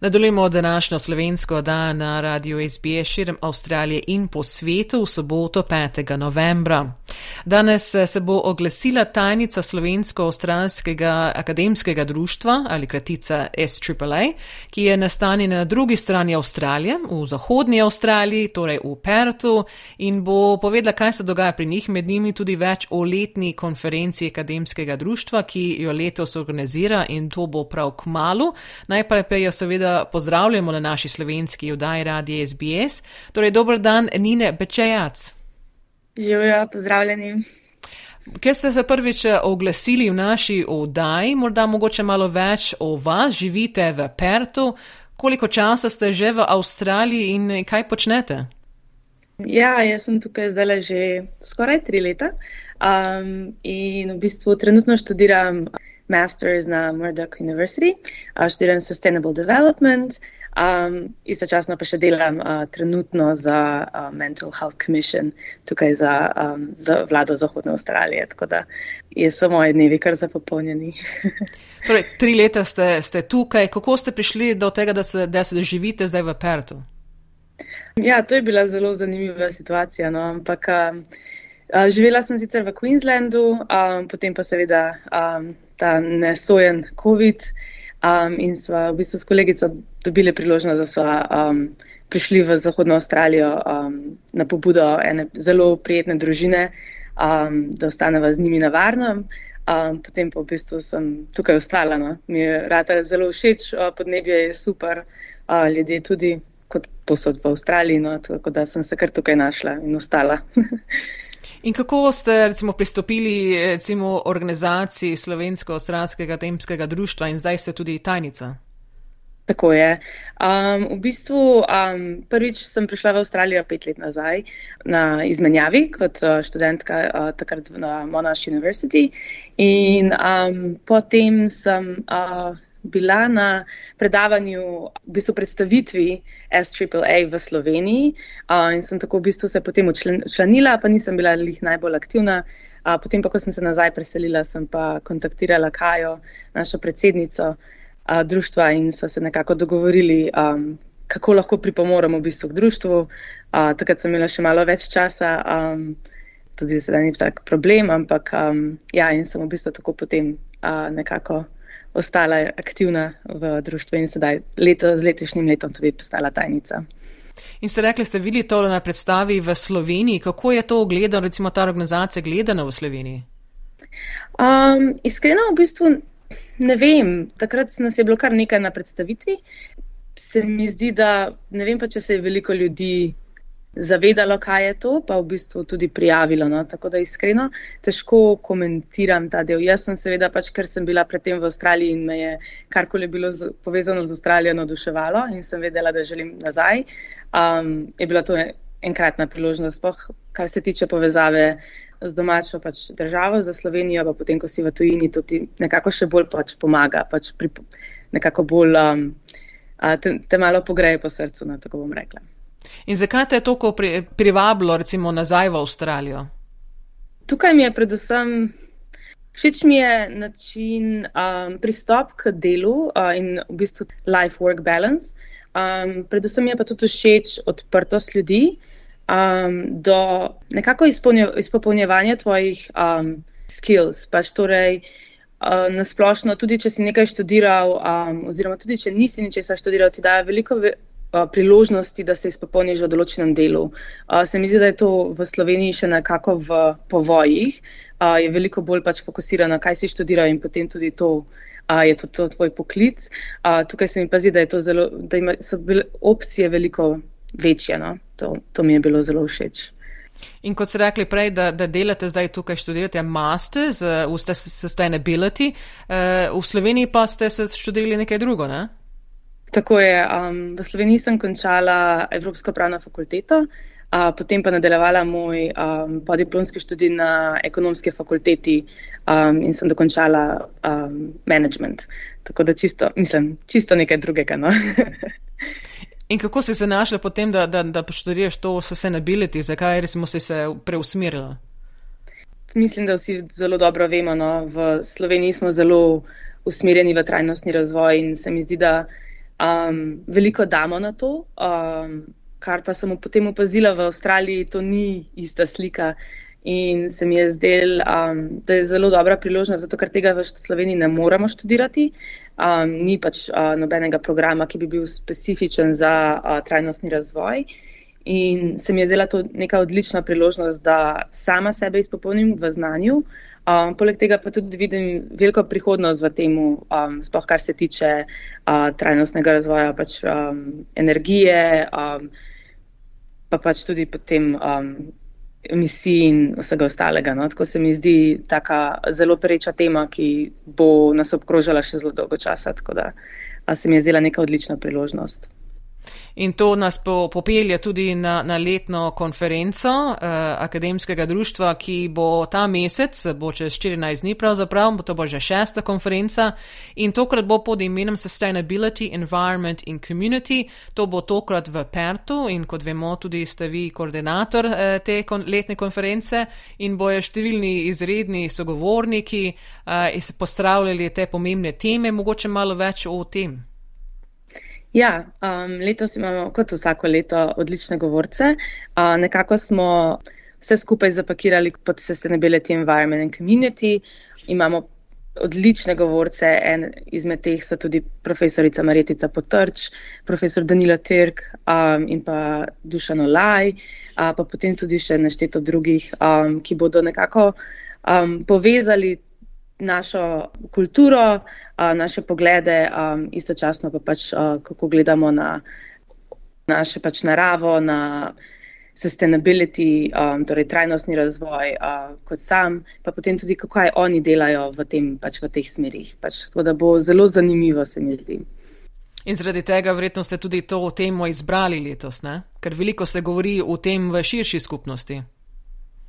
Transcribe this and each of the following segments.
Nadaljujemo današnjo slovensko dan na radiju SBS širom Avstralije in po svetu v soboto 5. novembra. Danes eh, se bo oglasila tajnica slovensko-australskega akademskega društva ali kratica SAAA, ki je nastanjena na drugi strani Avstralije, v zahodnji Avstraliji, torej v Pertu, in bo povedala, kaj se dogaja pri njih, med njimi tudi več o letni konferenci akademskega društva, ki jo letos organizira in to bo prav k malu. Najprej pa jo seveda seveda pozdravljamo na naši slovenski oddaji Radio SBS. Torej, dober dan, Nine Bečejac. Živijo, pozdravljeni. Ker ste se prvič eh, oglasili v naši oddaji, morda mogoče malo več o vas, živite v Pertu, koliko časa ste že v Avstraliji in kaj počnete? Ja, jaz sem tukaj zdaj že skoraj tri leta um, in v bistvu trenutno študiram master's na Murdoch University, uh, študiram Sustainable Development, um, istočasno pa še delam uh, trenutno za uh, Mental Health Commission tukaj za, um, za vlado Zahodne Avstralije. Tako da so moje dnevi kar zapopolnjeni. torej, tri leta ste, ste tukaj. Kako ste prišli do tega, da se, da se živite zdaj v Pertu? Ja, to je bila zelo zanimiva situacija. No? Ampak um, živela sem sicer v Queenslandu, um, potem pa seveda. Um, ta nesojen COVID. Um, in smo v bistvu s kolegico dobili priložnost, da smo um, prišli v Zahodno Avstralijo um, na pobudo ene zelo prijetne družine, um, da ostaneva z njimi na varnem. Um, potem pa v bistvu sem tukaj ostala. No. Mi je rada zelo všeč, podnebje je super, uh, ljudje tudi kot posod v Avstraliji, no, tako da sem se kar tukaj našla in ostala. In kako ste recimo, pristopili recimo, organizaciji Slovensko-Australskega temskega društva in zdaj ste tudi tajnica? Tako je. Um, v bistvu um, prvič sem prišla v Avstralijo pet let nazaj na izmenjavi kot uh, študentka uh, takrat na Monash University in um, potem sem uh, bila na predavanju, v bistvu predstavitvi SAAA v Sloveniji uh, in sem tako v bistvu se potem učlanila, pa nisem bila lih najbolj aktivna. Uh, potem, pa, ko sem se nazaj preselila, sem pa kontaktirala Kajo, našo predsednico uh, društva in so se nekako dogovorili, um, kako lahko pripomoremo v bistvu k društvu. Uh, takrat sem imela še malo več časa, um, tudi sedaj ni tak problem, ampak um, ja, in sem v bistvu tako potem uh, nekako ostala aktivna v društvu in sedaj leto, z letošnjim letom tudi postala tajnica. In ste rekli, ste videli to na predstavi v Sloveniji. Kako je to gledano, recimo ta organizacija gledana v Sloveniji? Um, iskreno, v bistvu ne vem. Takrat nas je bilo kar nekaj na predstavitvi. Se mi zdi, da ne vem pa, če se je veliko ljudi zavedalo, kaj je to, pa v bistvu tudi prijavilo. No? Tako da iskreno težko komentiram ta del. Jaz sem seveda, pač, ker sem bila predtem v Avstraliji in me je karkoli bilo z, povezano z Avstralijo navduševalo in sem vedela, da želim nazaj, um, je bila to enkratna priložnost, spoh, kar se tiče povezave. Z domačo pač državo, za Slovenijo, pa potem, ko si v tujini, to ti nekako še bolj pač pomaga, pač pri, nekako bolj um, te, te malo pogreje po srcu, no, tako bom rekla. In zakaj te je toliko pri, privabilo, recimo, nazaj v Avstralijo? Tukaj mi je predvsem všeč mi je način um, pristop k delu uh, in v bistvu life-work balance. Um, predvsem mi je pa tudi všeč odprtost ljudi um, do nekako izpopolnjevanja tvojih um, skills. Pač torej, uh, nasplošno, tudi če si nekaj študiral, um, oziroma tudi če nisi ničesar študiral, ti daje veliko priložnosti, da se izpopolniš v določenem delu. Se mi zdi, da je to v Sloveniji še nekako v povojih, je veliko bolj pač fokusirano, kaj si študiral in potem tudi to. Uh, je to, to tvoj poklic? Uh, tukaj se mi pa zdi, da, zelo, da ima, so bile opcije veliko večje. No? To, to mi je bilo zelo všeč. In kot ste rekli prej, da, da delate zdaj tukaj, študirate master v sustainability, uh, v Sloveniji pa ste se študirali nekaj drugo, ne? Tako je. Um, v Sloveniji sem končala Evropsko pravno fakulteto, uh, potem pa nadaljevala moj um, podiplomski študij na ekonomski fakulteti um, in sem dokončala um, management. Tako da čisto, mislim, čisto nekaj drugega. No? in kako si se znašla potem, da, da, da poštudiraš to sustainability, zakaj si se preusmerila? Mislim, da vsi zelo dobro vemo, da no? v Sloveniji smo zelo usmerjeni v trajnostni razvoj in se mi zdi, da um, veliko damo na to. Um, kar pa sem potem opazila v Avstraliji, to ni ista slika. In se mi je zdelo, um, da je zelo dobra priložnost, zato ker tega v Sloveniji ne moremo študirati. Um, ni pač uh, nobenega programa, ki bi bil specifičen za uh, trajnostni razvoj. In se mi je zdela to neka odlična priložnost, da sama sebe izpopolnim v znanju. Um, poleg tega pa tudi vidim veliko prihodnost v tem, um, sploh kar se tiče uh, trajnostnega razvoja, pač um, energije. Um, pa pač tudi potem um, emisij in vsega ostalega. No? Tako se mi zdi taka zelo pereča tema, ki bo nas obkrožala še zelo dolgo časa. Tako da se mi je zdela neka odlična priložnost. In to nas po, popelje tudi na, na letno konferenco uh, akademskega društva, ki bo ta mesec, bo čez 14 dni pravzaprav, bo to bo že šesta konferenca in tokrat bo pod imenom Sustainability, Environment in Community. To bo tokrat v Pertu in kot vemo, tudi ste vi koordinator uh, te kon, letne konference in bojo številni izredni sogovorniki uh, postravljali te pomembne teme, mogoče malo več o tem. Ja, um, letos imamo kot vsako leto odlične govorce. Uh, nekako smo vse skupaj zapakirali pod Sustainability Environment and Community. Imamo odlične govorce, en izmed teh so tudi profesorica Marjetica Potrč, profesor Danilo Tirk um, in pa Dušan Olaj, uh, pa potem tudi še nešteto drugih, um, ki bodo nekako um, povezali našo kulturo, naše poglede, istočasno pa pač kako gledamo na naše pač naravo, na sustainability, torej trajnostni razvoj kot sam, pa potem tudi kaj oni delajo v, tem, pač v teh smerih. Pač, tako da bo zelo zanimivo, se mi zdi. In zaradi tega verjetno ste tudi to temo izbrali letos, ne? ker veliko se govori o tem v širši skupnosti.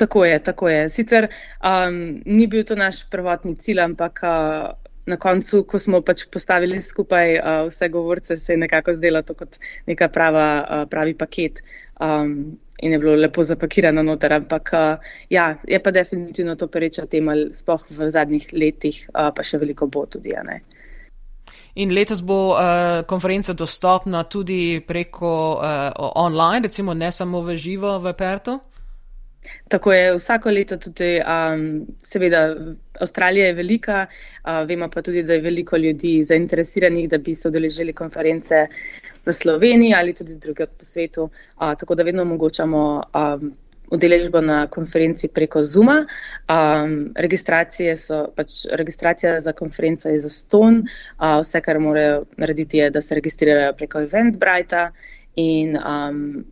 Tako je, tako je. Sicer um, ni bil to naš prvotni cilj, ampak uh, na koncu, ko smo pač postavili skupaj uh, vse govorce, se je nekako zdelo to kot neka prava, uh, pravi paket um, in je bilo lepo zapakirano noter. Ampak uh, ja, je pa definitivno to pereča tema, spoh v zadnjih letih, uh, pa še veliko bo tudi. In letos bo uh, konferenca dostopna tudi preko uh, online, recimo ne samo v živo v Pertu. Tako je vsako leto tudi, um, seveda, Avstralija je velika, uh, vemo pa tudi, da je veliko ljudi zainteresiranih, da bi se odeležili konference v Sloveniji ali tudi druge po svetu. Uh, tako da vedno omogočamo um, udeležbo na konferenci preko Zuma. Um, registracije so, pač registracija za konferenco je za ston, uh, vse, kar morajo narediti, je, da se registrirajo preko Eventbrite in um,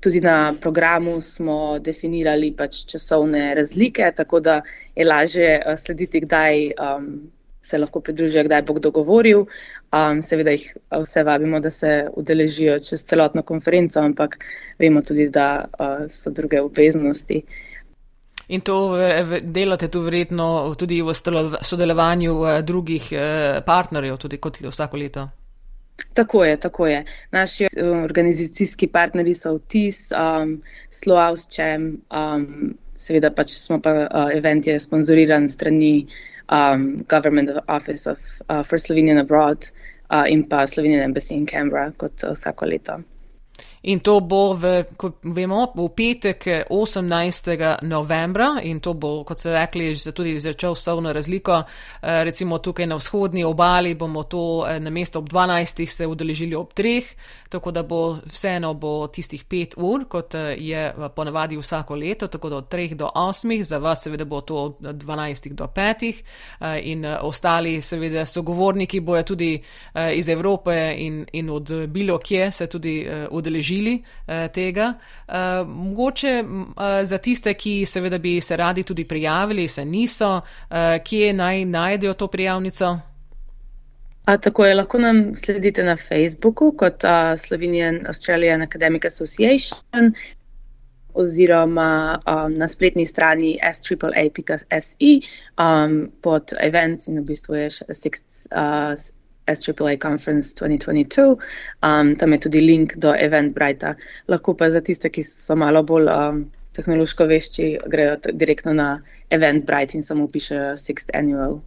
tudi na programu smo definirali pač časovne razlike, tako da je lažje eh, slediti, kdaj um, se lahko pridružijo, kdaj bo kdo govoril. Um, seveda jih eh, vse vabimo, da se udeležijo čez celotno konferenco, ampak vemo tudi, da uh, so druge obveznosti. In to delate tu verjetno tudi v sodelovanju drugih partnerjev, tudi kot vsako leto? Tako je, tako je. Naši eh, organizacijski partnerji so VTIS, um, Slovausčem, um, seveda pač smo pa uh, event je sponzoriran strani um, Government Office of uh, for Slovenian Abroad uh, in pa Slovenian Embassy in Canberra kot uh, vsako leto. In to bo, v, kot vemo, v petek 18. novembra in to bo, kot ste rekli, tudi začel časovno razliko. Eh, recimo tukaj na vzhodni obali bomo to eh, na mesto ob 12. se udeležili ob 3. Tako da bo vseeno bo tistih 5 ur, kot eh, je ponavadi vsako leto, tako da od 3 do 8. Za vas seveda bo to od 12 do 5. In ostali seveda sogovorniki bojo tudi iz Evrope in, in od bilo kje se tudi udeležili udeležili uh, tega. Uh, mogoče uh, za tiste, ki seveda bi se radi tudi prijavili, se niso, uh, kje naj najdejo to prijavnico? A, tako je, lahko nam sledite na Facebooku kot uh, Slovenian Australian Academic Association oziroma um, na spletni strani s.a.se um, pod events in v bistvu je še sixth. Uh, SAA Conference 2022. Um, tam je tudi link do Eventbrite. Lahko pa za tiste, ki so malo bolj um, tehnološko vešči, grejo direktno na Eventbrite in samo pišejo Sixth Annual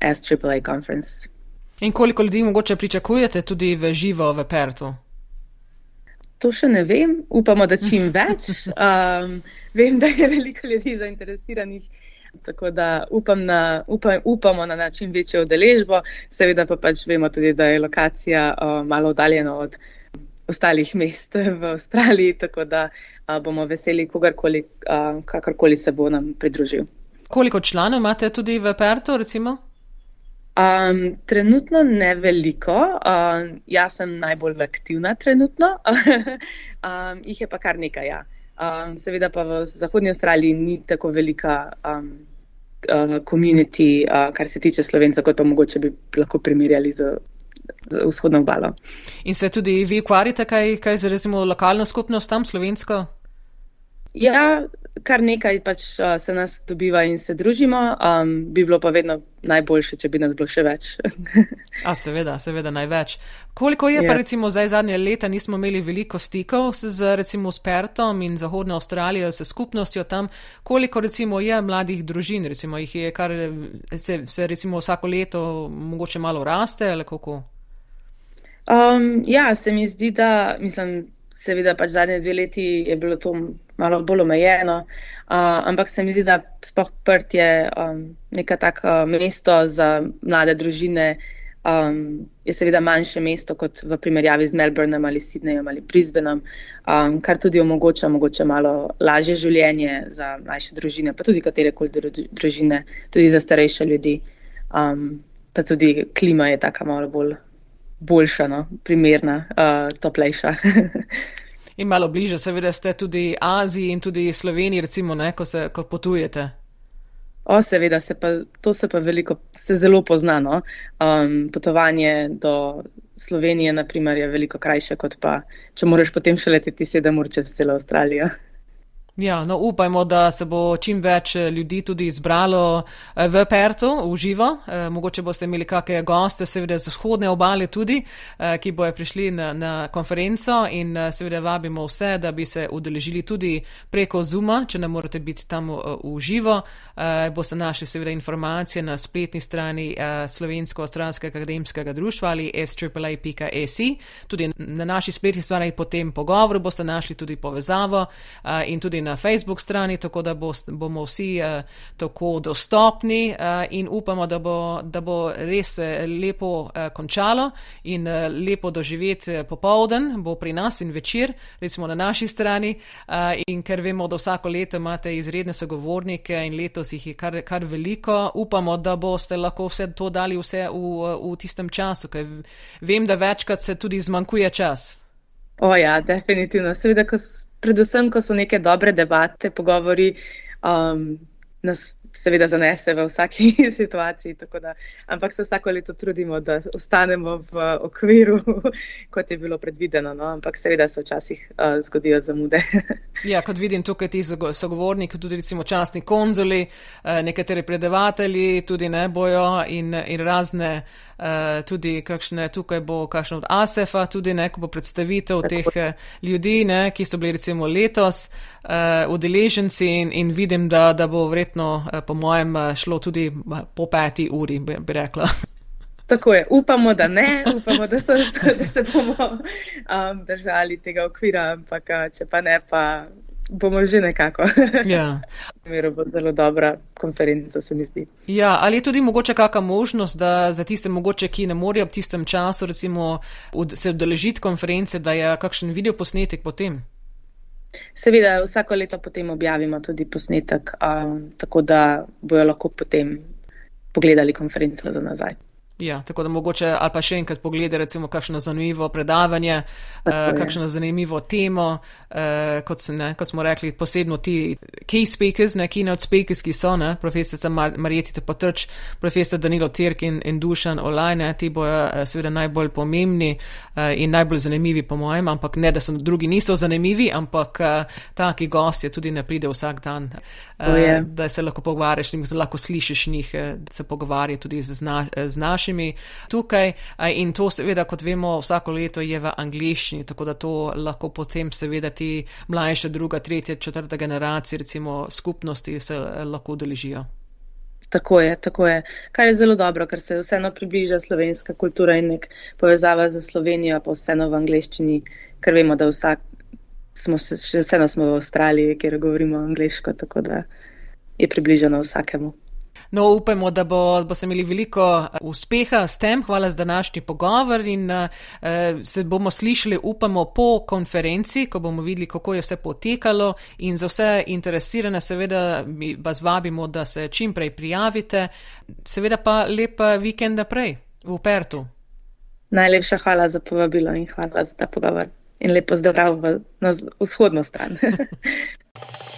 SAAA conference. In koliko ljudi mogoče pričakujete tudi v živo v Pertu? To še ne vem, upamo, da čim več. Um, vem, da je veliko ljudi zainteresiranih, tako da upam na, upam, upamo na čim večjo udeležbo. Seveda pa pač vemo tudi, da je lokacija uh, malo oddaljena od ostalih mest v Avstraliji, tako da uh, bomo veseli kogarkoli, uh, kakorkoli se bo nam pridružil. Koliko članov imate tudi v Pertu, recimo? Um, trenutno ne veliko, um, jaz sem najbolj aktivna trenutno, um, jih je pa kar nekaj. Ja. Um, seveda pa v Zahodnji Avstraliji ni tako velika um, uh, komunity, uh, kar se tiče slovencev, kot pa mogoče bi lahko primerjali z, z vzhodno obalo. In se tudi vi ukvarjate kaj, kaj z recimo lokalno skupnost tam slovensko? Ja, kar nekaj pač uh, se nas dobiva in se družimo, um, bi bilo pa vedno najboljše, če bi nas bilo še več. A seveda, seveda največ. Koliko je ja. pa recimo zdaj zadnje leta, nismo imeli veliko stikov z recimo s Pertom in Zahodno Avstralijo, s skupnostjo tam, koliko recimo je mladih družin, recimo jih je kar se, se recimo vsako leto mogoče malo raste ali kako? Um, ja, se mi zdi, da mislim seveda pač zadnje dve leti je bilo to malo bolj omejeno, uh, ampak se mi zdi, da spoh prt je um, neka taka mesto za mlade družine, um, je seveda manjše mesto kot v primerjavi z Melbournem ali Sydneyjem ali Brisbaneom, um, kar tudi omogoča mogoče malo lažje življenje za mlajše družine, pa tudi katerekoli družine, tudi za starejše ljudi. Um, pa tudi klima je taka malo bolj boljša, no, primerna, uh, toplejša. in malo bliže, seveda ste tudi Aziji in tudi Sloveniji, recimo, ne, ko se ko potujete. O, seveda, se pa, to se pa veliko, se zelo poznano. Um, potovanje do Slovenije, naprimer, je veliko krajše, kot pa, če moraš potem še leteti sedem ur čez celo Avstralijo. Ja, no, upajmo, da se bo čim več eh, ljudi tudi izbralo eh, v Pertu, v živo. E, mogoče boste imeli kakšne goste, seveda z vzhodne obale tudi, ki bojo prišli na, na konferenco in seveda vabimo vse, da bi se udeležili tudi preko Zuma, če ne morete biti tam v, živo. Boste našli seveda informacije na spletni strani Slovensko-Avstralskega akademskega društva ali s.a.a.si. Tudi na naši spletni strani po tem pogovoru boste našli tudi povezavo in tudi na Facebook strani, tako da bo, bomo vsi uh, tako dostopni uh, in upamo, da bo, da bo res eh, lepo uh, končalo in uh, lepo doživeti popovden, bo pri nas in večer, recimo na naši strani. Uh, in ker vemo, da vsako leto imate izredne sogovornike in letos jih je kar, kar veliko, upamo, da boste lahko vse to dali vse v, v tistem času, ker vem, da večkrat se tudi zmanjkuje čas. O ja, definitivno. Seveda, ko, predvsem, ko so neke dobre debate, pogovori, um, nas seveda zanese v vsaki situaciji. Da, ampak se vsako leto trudimo, da ostanemo v okviru, kot je bilo predvideno. No? Ampak seveda se včasih uh, zgodijo zamude. ja, kot vidim tukaj ti sogovorniki, tudi recimo časni konzuli, uh, nekateri predavatelji, tudi ne bojo in, in razne. Uh, tudi kakšne tukaj bo, kakšno od ASEF-a, tudi neko bo predstavitev teh uh, ljudi, ne, ki so bili recimo letos uh, udeleženci in, in vidim, da, da bo vredno uh, po mojem, eh, šlo tudi eh, po peti uri, bi, bi rekla. Tako je, upamo, da ne, upamo, da, so, da se bomo um, držali tega okvira, ampak eh, če pa ne, pa bomo že nekako. Ja. Mero bo zelo dobra konferenca, se mi zdi. Ja, ali je tudi mogoče kakšna možnost, da za tiste mogoče, ki ne morejo v tistem času, recimo, se udeležiti konference, da je kakšen video posnetek potem? Seveda, vsako leto potem objavimo tudi posnetek, um, tako da bojo lahko potem pogledali konferenco za nazaj. Ja, tako da mogoče ali pa še enkrat pogleda, recimo, kakšno zanimivo predavanje, uh, kakšno zanimivo temo, uh, kot, se, ne, kot smo rekli, posebno ti key speakers, ne keynote speakers, ki so, ne, profesor Mar Marjetita Potrč, profesor Danilo Tirk in, in Dušan Olajne, ti bojo uh, seveda najbolj pomembni uh, in najbolj zanimivi po mojem, ampak ne, da so drugi niso zanimivi, ampak uh, taki gosti tudi ne pride vsak dan, uh, da se lahko pogovarjaš in lahko slišiš njih, da se pogovarja tudi z, zna, z našimi našimi tukaj in to seveda, kot vemo, vsako leto je v angliščini, tako da to lahko potem seveda ti mlajše, druga, tretja, četrta generacija, recimo skupnosti se eh, lahko udeležijo. Tako je, tako je. Kar je zelo dobro, ker se vseeno približa slovenska kultura in nek povezava z Slovenijo, pa vseeno v angleščini, ker vemo, da vsak, smo se, še vseeno smo v Avstraliji, kjer govorimo angliško, tako da je približano vsakemu. No, upajmo, da bo, bo se imeli veliko eh, uspeha s tem. Hvala za današnji pogovor in uh, se bomo slišali, upamo, po konferenci, ko bomo videli, kako je vse potekalo in za vse interesirane, seveda, vas vabimo, da se čim prej prijavite. Seveda pa lep vikend naprej v Pertu. Najlepša hvala za povabilo in hvala za ta pogovor. In lepo zdrav v, na vzhodno stran.